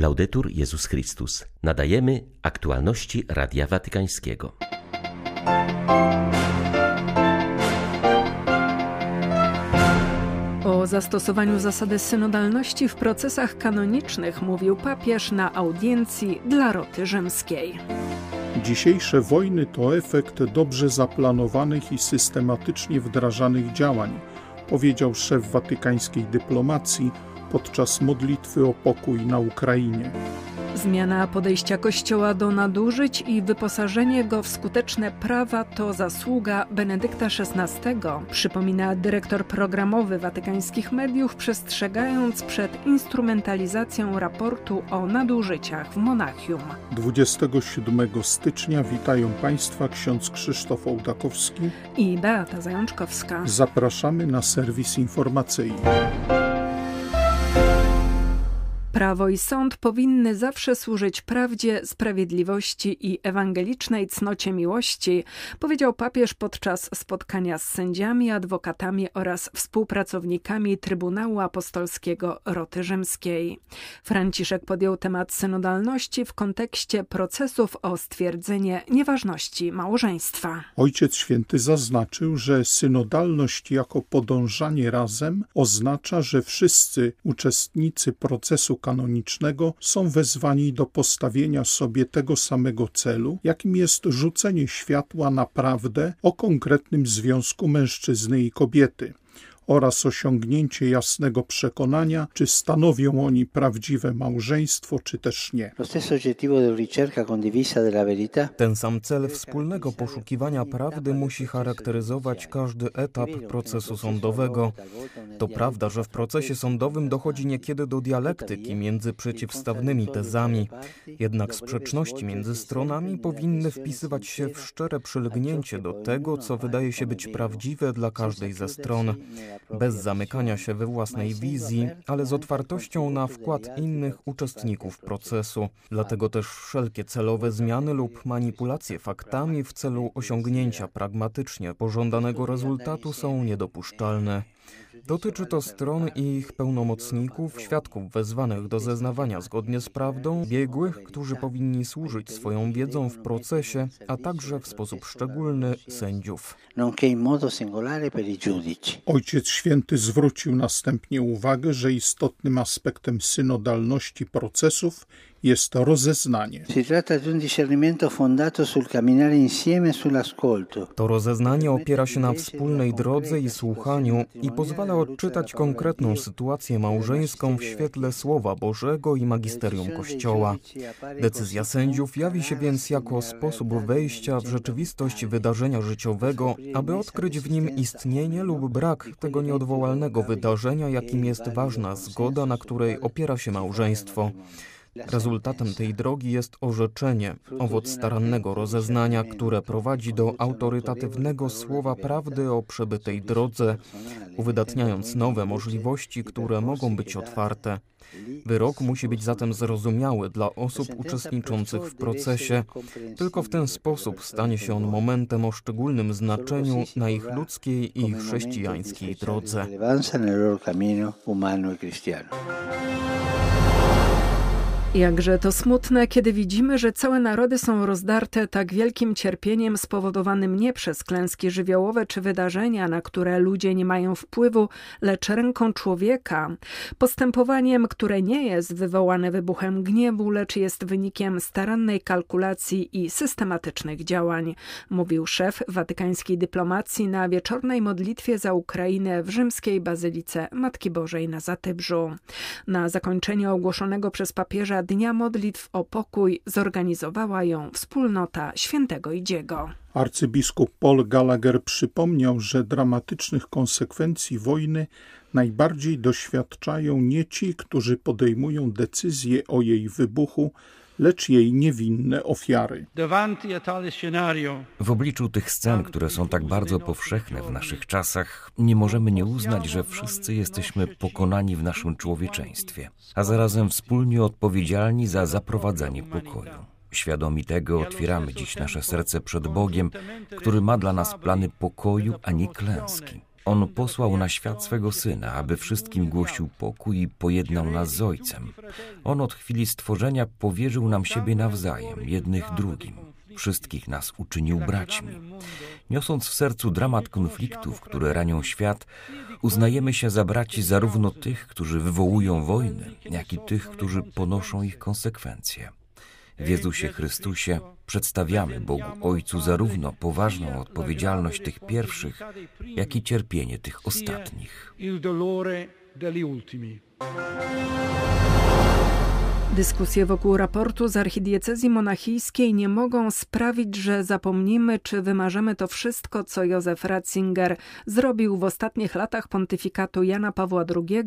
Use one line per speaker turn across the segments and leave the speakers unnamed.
Laudetur Jezus Chrystus. Nadajemy aktualności Radia Watykańskiego.
O zastosowaniu zasady synodalności w procesach kanonicznych mówił papież na audiencji dla roty rzymskiej.
Dzisiejsze wojny to efekt dobrze zaplanowanych i systematycznie wdrażanych działań, powiedział szef watykańskiej dyplomacji podczas modlitwy o pokój na Ukrainie.
Zmiana podejścia Kościoła do nadużyć i wyposażenie go w skuteczne prawa to zasługa Benedykta XVI, przypomina dyrektor programowy watykańskich mediów, przestrzegając przed instrumentalizacją raportu o nadużyciach w Monachium.
27 stycznia witają Państwa ksiądz Krzysztof Ołdakowski
i Beata Zajączkowska.
Zapraszamy na serwis informacyjny.
Prawo i sąd powinny zawsze służyć prawdzie, sprawiedliwości i ewangelicznej cnocie miłości, powiedział papież podczas spotkania z sędziami, adwokatami oraz współpracownikami Trybunału Apostolskiego Roty Rzymskiej. Franciszek podjął temat synodalności w kontekście procesów o stwierdzenie nieważności małżeństwa.
Ojciec Święty zaznaczył, że synodalność jako podążanie razem oznacza, że wszyscy uczestnicy procesu kanonicznego są wezwani do postawienia sobie tego samego celu, jakim jest rzucenie światła na prawdę o konkretnym związku mężczyzny i kobiety oraz osiągnięcie jasnego przekonania, czy stanowią oni prawdziwe małżeństwo, czy też nie.
Ten sam cel wspólnego poszukiwania prawdy musi charakteryzować każdy etap procesu sądowego. To prawda, że w procesie sądowym dochodzi niekiedy do dialektyki między przeciwstawnymi tezami, jednak sprzeczności między stronami powinny wpisywać się w szczere przylgnięcie do tego, co wydaje się być prawdziwe dla każdej ze stron bez zamykania się we własnej wizji, ale z otwartością na wkład innych uczestników procesu. Dlatego też wszelkie celowe zmiany lub manipulacje faktami w celu osiągnięcia pragmatycznie pożądanego rezultatu są niedopuszczalne. Dotyczy to stron i ich pełnomocników, świadków wezwanych do zeznawania zgodnie z prawdą, biegłych, którzy powinni służyć swoją wiedzą w procesie, a także w sposób szczególny sędziów.
Ojciec Święty zwrócił następnie uwagę, że istotnym aspektem synodalności procesów jest rozeznanie.
To rozeznanie opiera się na wspólnej drodze i słuchaniu i pozwala odczytać konkretną sytuację małżeńską w świetle Słowa Bożego i magisterium Kościoła. Decyzja sędziów jawi się więc jako sposób wejścia w rzeczywistość wydarzenia życiowego, aby odkryć w nim istnienie lub brak tego nieodwołalnego wydarzenia, jakim jest ważna zgoda, na której opiera się małżeństwo. Rezultatem tej drogi jest orzeczenie, owoc starannego rozeznania, które prowadzi do autorytatywnego słowa prawdy o przebytej drodze, uwydatniając nowe możliwości, które mogą być otwarte. Wyrok musi być zatem zrozumiały dla osób uczestniczących w procesie. Tylko w ten sposób stanie się on momentem o szczególnym znaczeniu na ich ludzkiej i chrześcijańskiej drodze.
Jakże to smutne, kiedy widzimy, że całe narody są rozdarte tak wielkim cierpieniem spowodowanym nie przez klęski żywiołowe czy wydarzenia, na które ludzie nie mają wpływu, lecz ręką człowieka. Postępowaniem, które nie jest wywołane wybuchem gniewu, lecz jest wynikiem starannej kalkulacji i systematycznych działań, mówił szef watykańskiej dyplomacji na wieczornej modlitwie za Ukrainę w rzymskiej bazylice Matki Bożej na Zatybrzu. Na zakończenie ogłoszonego przez papieża Dnia Modlitw o Pokój zorganizowała ją wspólnota świętego Idziego.
Arcybiskup Paul Gallagher przypomniał, że dramatycznych konsekwencji wojny najbardziej doświadczają nie ci, którzy podejmują decyzje o jej wybuchu, lecz jej niewinne ofiary.
W obliczu tych scen, które są tak bardzo powszechne w naszych czasach, nie możemy nie uznać, że wszyscy jesteśmy pokonani w naszym człowieczeństwie, a zarazem wspólnie odpowiedzialni za zaprowadzanie pokoju. Świadomi tego otwieramy dziś nasze serce przed Bogiem, który ma dla nas plany pokoju, a nie klęski. On posłał na świat swego Syna, aby wszystkim głosił pokój i pojednał nas z Ojcem. On od chwili stworzenia powierzył nam siebie nawzajem, jednych drugim. Wszystkich nas uczynił braćmi. Niosąc w sercu dramat konfliktów, które ranią świat, uznajemy się za braci zarówno tych, którzy wywołują wojny, jak i tych, którzy ponoszą ich konsekwencje. W Jezusie Chrystusie przedstawiamy Bogu Ojcu zarówno poważną odpowiedzialność tych pierwszych, jak i cierpienie tych ostatnich.
Dyskusje wokół raportu z archidiecezji monachijskiej nie mogą sprawić, że zapomnimy czy wymarzymy to wszystko, co Józef Ratzinger zrobił w ostatnich latach pontyfikatu Jana Pawła II,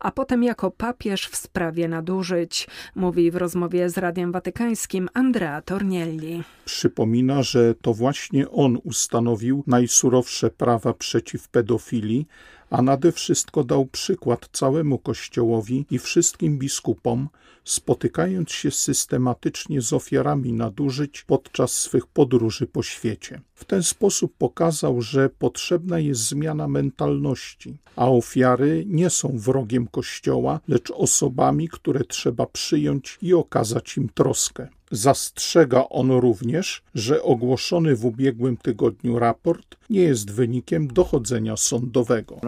a potem jako papież w sprawie nadużyć, mówi w rozmowie z Radiem Watykańskim Andrea Tornielli.
Przypomina, że to właśnie on ustanowił najsurowsze prawa przeciw pedofilii, a nade wszystko dał przykład całemu Kościołowi i wszystkim biskupom, spotykając się systematycznie z ofiarami nadużyć podczas swych podróży po świecie. W ten sposób pokazał, że potrzebna jest zmiana mentalności, a ofiary nie są wrogiem Kościoła, lecz osobami, które trzeba przyjąć i okazać im troskę. Zastrzega on również, że ogłoszony w ubiegłym tygodniu raport nie jest wynikiem dochodzenia sądowego.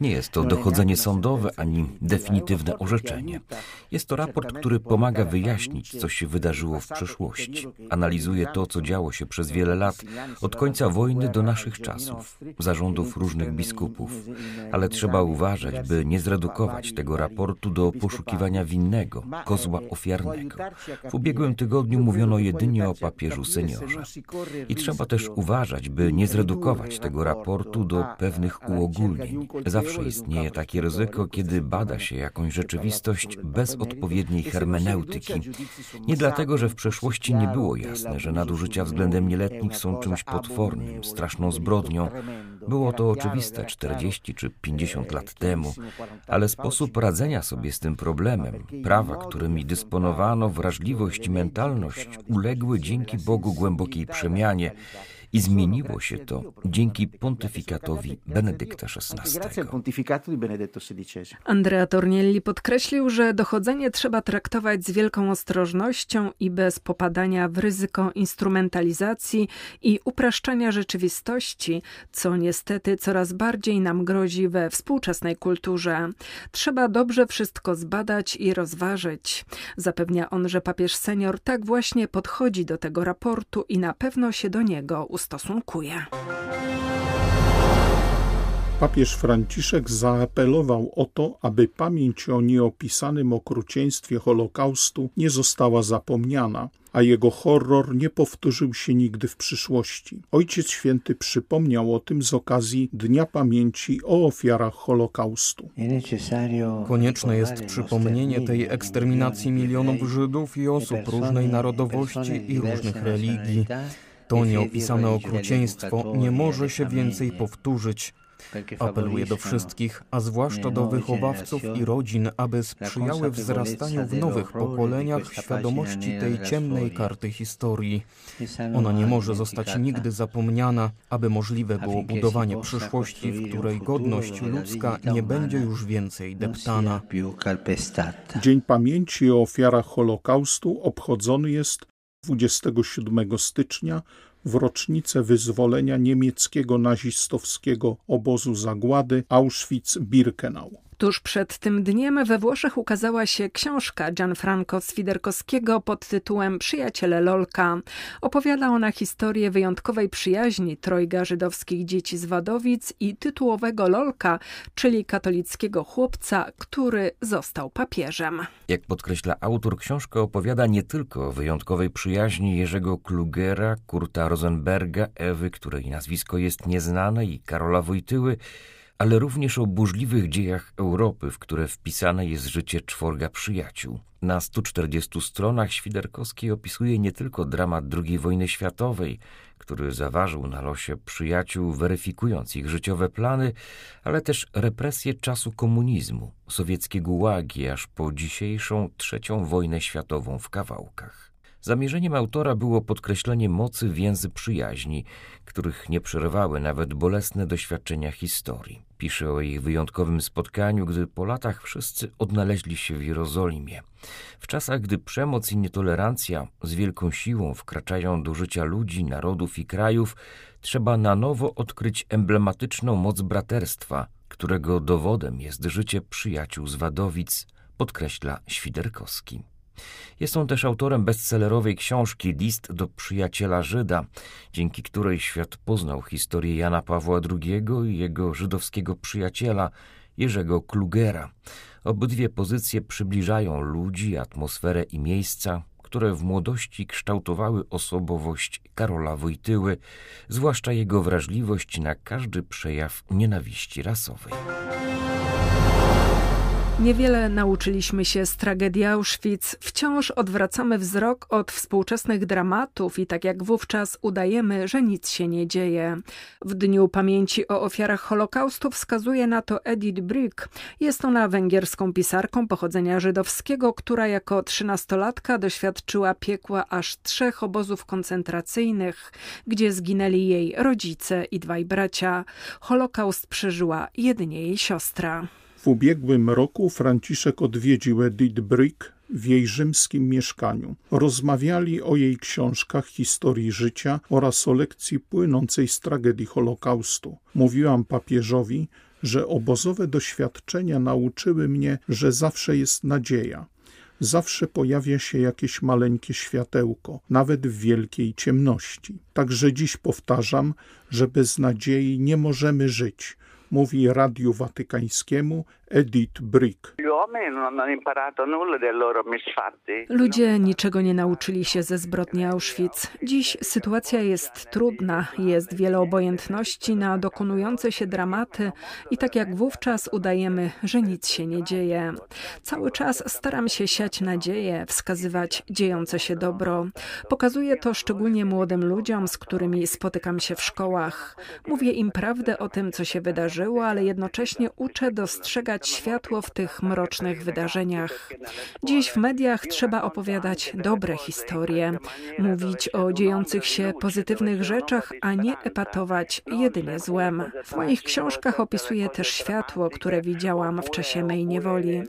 Nie jest to dochodzenie sądowe ani definitywne orzeczenie. Jest to raport, który pomaga wyjaśnić, co się wydarzyło w przeszłości. Analizuje to, co działo się przez wiele lat, od końca wojny do naszych czasów, zarządów różnych biskupów. Ale trzeba uważać, by nie zredukować tego raportu do poszukiwania winnego, kozła ofiarnego. W ubiegłym tygodniu mówiono jedynie o papieżu seniorze. I trzeba też uważać, by nie zredukować tego raportu do pewnych uogólnień. Zawsze istnieje takie ryzyko, kiedy bada się jakąś rzeczywistość bez odpowiedniej hermeneutyki. Nie dlatego, że w przeszłości nie było jasne, że nadużycia względem nieletnich są czymś potwornym, straszną zbrodnią. Było to oczywiste 40 czy 50 lat temu, ale sposób radzenia sobie z tym problemem, prawa, którymi dysponowano, wrażliwość i mentalność uległy dzięki Bogu głębokiej przemianie i zmieniło się to dzięki pontyfikatowi Benedykta XVI.
Andrea Tornielli podkreślił, że dochodzenie trzeba traktować z wielką ostrożnością i bez popadania w ryzyko instrumentalizacji i upraszczania rzeczywistości, co niestety coraz bardziej nam grozi we współczesnej kulturze. Trzeba dobrze wszystko zbadać i rozważyć. Zapewnia on, że papież senior tak właśnie podchodzi do tego raportu i na pewno się do niego ustosunkuje.
Papież Franciszek zaapelował o to, aby pamięć o nieopisanym okrucieństwie Holokaustu nie została zapomniana, a jego horror nie powtórzył się nigdy w przyszłości. Ojciec Święty przypomniał o tym z okazji Dnia Pamięci o ofiarach Holokaustu.
Konieczne jest przypomnienie tej eksterminacji milionów Żydów i osób różnej narodowości i różnych religii. To nieopisane okrucieństwo nie może się więcej powtórzyć. Apeluję do wszystkich, a zwłaszcza do wychowawców i rodzin, aby sprzyjały wzrastaniu w nowych pokoleniach świadomości tej ciemnej karty historii. Ona nie może zostać nigdy zapomniana, aby możliwe było budowanie przyszłości, w której godność ludzka nie będzie już więcej deptana.
Dzień Pamięci o ofiarach Holokaustu obchodzony jest 27 stycznia w rocznicę wyzwolenia niemieckiego nazistowskiego obozu zagłady Auschwitz-Birkenau.
Tuż przed tym dniem we Włoszech ukazała się książka Gianfranco Swiderkowskiego pod tytułem Przyjaciele Lolka. Opowiada ona historię wyjątkowej przyjaźni trojga żydowskich dzieci z Wadowic i tytułowego Lolka, czyli katolickiego chłopca, który został papieżem.
Jak podkreśla autor, książka opowiada nie tylko o wyjątkowej przyjaźni Jerzego Klugera, Kurta Rosenberga, Ewy, której nazwisko jest nieznane i Karola Wojtyły, ale również o burzliwych dziejach Europy, w które wpisane jest życie czworga przyjaciół. Na 140 stronach Świderkowski opisuje nie tylko dramat II wojny światowej, który zaważył na losie przyjaciół, weryfikując ich życiowe plany, ale też represje czasu komunizmu, sowieckie gułagi, aż po dzisiejszą trzecią wojnę światową w kawałkach. Zamierzeniem autora było podkreślenie mocy więzy przyjaźni, których nie przerywały nawet bolesne doświadczenia historii. Pisze o ich wyjątkowym spotkaniu, gdy po latach wszyscy odnaleźli się w Jerozolimie. W czasach, gdy przemoc i nietolerancja z wielką siłą wkraczają do życia ludzi, narodów i krajów, trzeba na nowo odkryć emblematyczną moc braterstwa, którego dowodem jest życie przyjaciół z Wadowic, podkreśla Świderkowski. Jest on też autorem bestsellerowej książki List do przyjaciela Żyda, dzięki której świat poznał historię Jana Pawła II i jego żydowskiego przyjaciela Jerzego Klugera. Obydwie pozycje przybliżają ludzi, atmosferę i miejsca, które w młodości kształtowały osobowość Karola Wojtyły, zwłaszcza jego wrażliwość na każdy przejaw nienawiści rasowej.
Niewiele nauczyliśmy się z tragedii Auschwitz. Wciąż odwracamy wzrok od współczesnych dramatów i tak jak wówczas udajemy, że nic się nie dzieje. W Dniu Pamięci o ofiarach Holokaustu wskazuje na to Edith Brick. Jest ona węgierską pisarką pochodzenia żydowskiego, która jako trzynastolatka doświadczyła piekła aż trzech obozów koncentracyjnych, gdzie zginęli jej rodzice i dwaj bracia. Holokaust przeżyła jedynie jej siostra.
W ubiegłym roku Franciszek odwiedził Edith Brick w jej rzymskim mieszkaniu. Rozmawiali o jej książkach, historii życia oraz o lekcji płynącej z tragedii Holokaustu. Mówiłam papieżowi, że obozowe doświadczenia nauczyły mnie, że zawsze jest nadzieja. Zawsze pojawia się jakieś maleńkie światełko, nawet w wielkiej ciemności. Także dziś powtarzam, że bez nadziei nie możemy żyć mówi Radiu Watykańskiemu Edith Brick.
Ludzie niczego nie nauczyli się ze zbrodni Auschwitz. Dziś sytuacja jest trudna, jest wiele obojętności na dokonujące się dramaty i tak jak wówczas udajemy, że nic się nie dzieje. Cały czas staram się siać nadzieję, wskazywać dziejące się dobro. Pokazuję to szczególnie młodym ludziom, z którymi spotykam się w szkołach. Mówię im prawdę o tym, co się wydarzyło, ale jednocześnie uczę dostrzegać światło w tych mrocznych wydarzeniach. Dziś w mediach trzeba opowiadać dobre historie, mówić o dziejących się pozytywnych rzeczach, a nie epatować jedynie złem. W moich książkach opisuję też światło, które widziałam w czasie mej niewoli.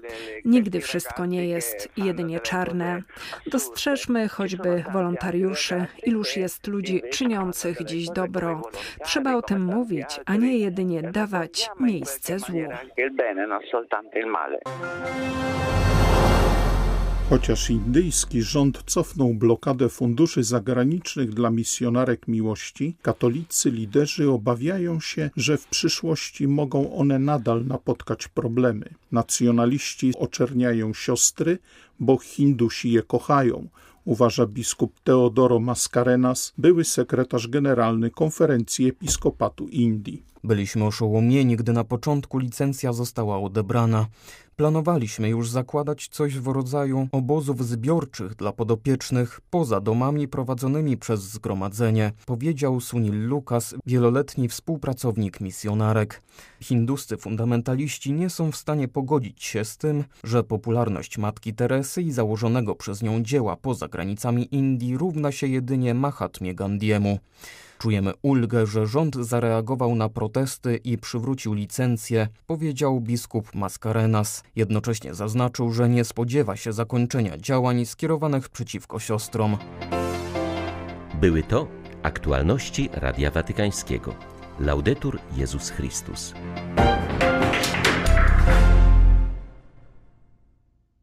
Nigdy wszystko nie jest jedynie czarne. Dostrzeżmy choćby wolontariuszy, iluż jest ludzi czyniących dziś dobro. Trzeba o tym mówić, a nie jedynie dawać miejsce złu soltanto il male.
Chociaż indyjski rząd cofnął blokadę funduszy zagranicznych dla misjonarek miłości, katolicy liderzy obawiają się, że w przyszłości mogą one nadal napotkać problemy. Nacjonaliści oczerniają siostry, bo Hindusi je kochają, uważa biskup Teodoro Mascarenas, były sekretarz generalny Konferencji Episkopatu Indii.
Byliśmy oszołomieni, gdy na początku licencja została odebrana. Planowaliśmy już zakładać coś w rodzaju obozów zbiorczych dla podopiecznych poza domami prowadzonymi przez zgromadzenie, powiedział Sunil Lukas, wieloletni współpracownik misjonarek. Hinduscy fundamentaliści nie są w stanie pogodzić się z tym, że popularność Matki Teresy i założonego przez nią dzieła poza granicami Indii równa się jedynie Mahatmie Gandiemu. Czujemy ulgę, że rząd zareagował na protesty i przywrócił licencję, powiedział biskup Mascarenas. Jednocześnie zaznaczył, że nie spodziewa się zakończenia działań skierowanych przeciwko siostrom.
Były to aktualności Radia Watykańskiego. Laudetur Jezus Chrystus.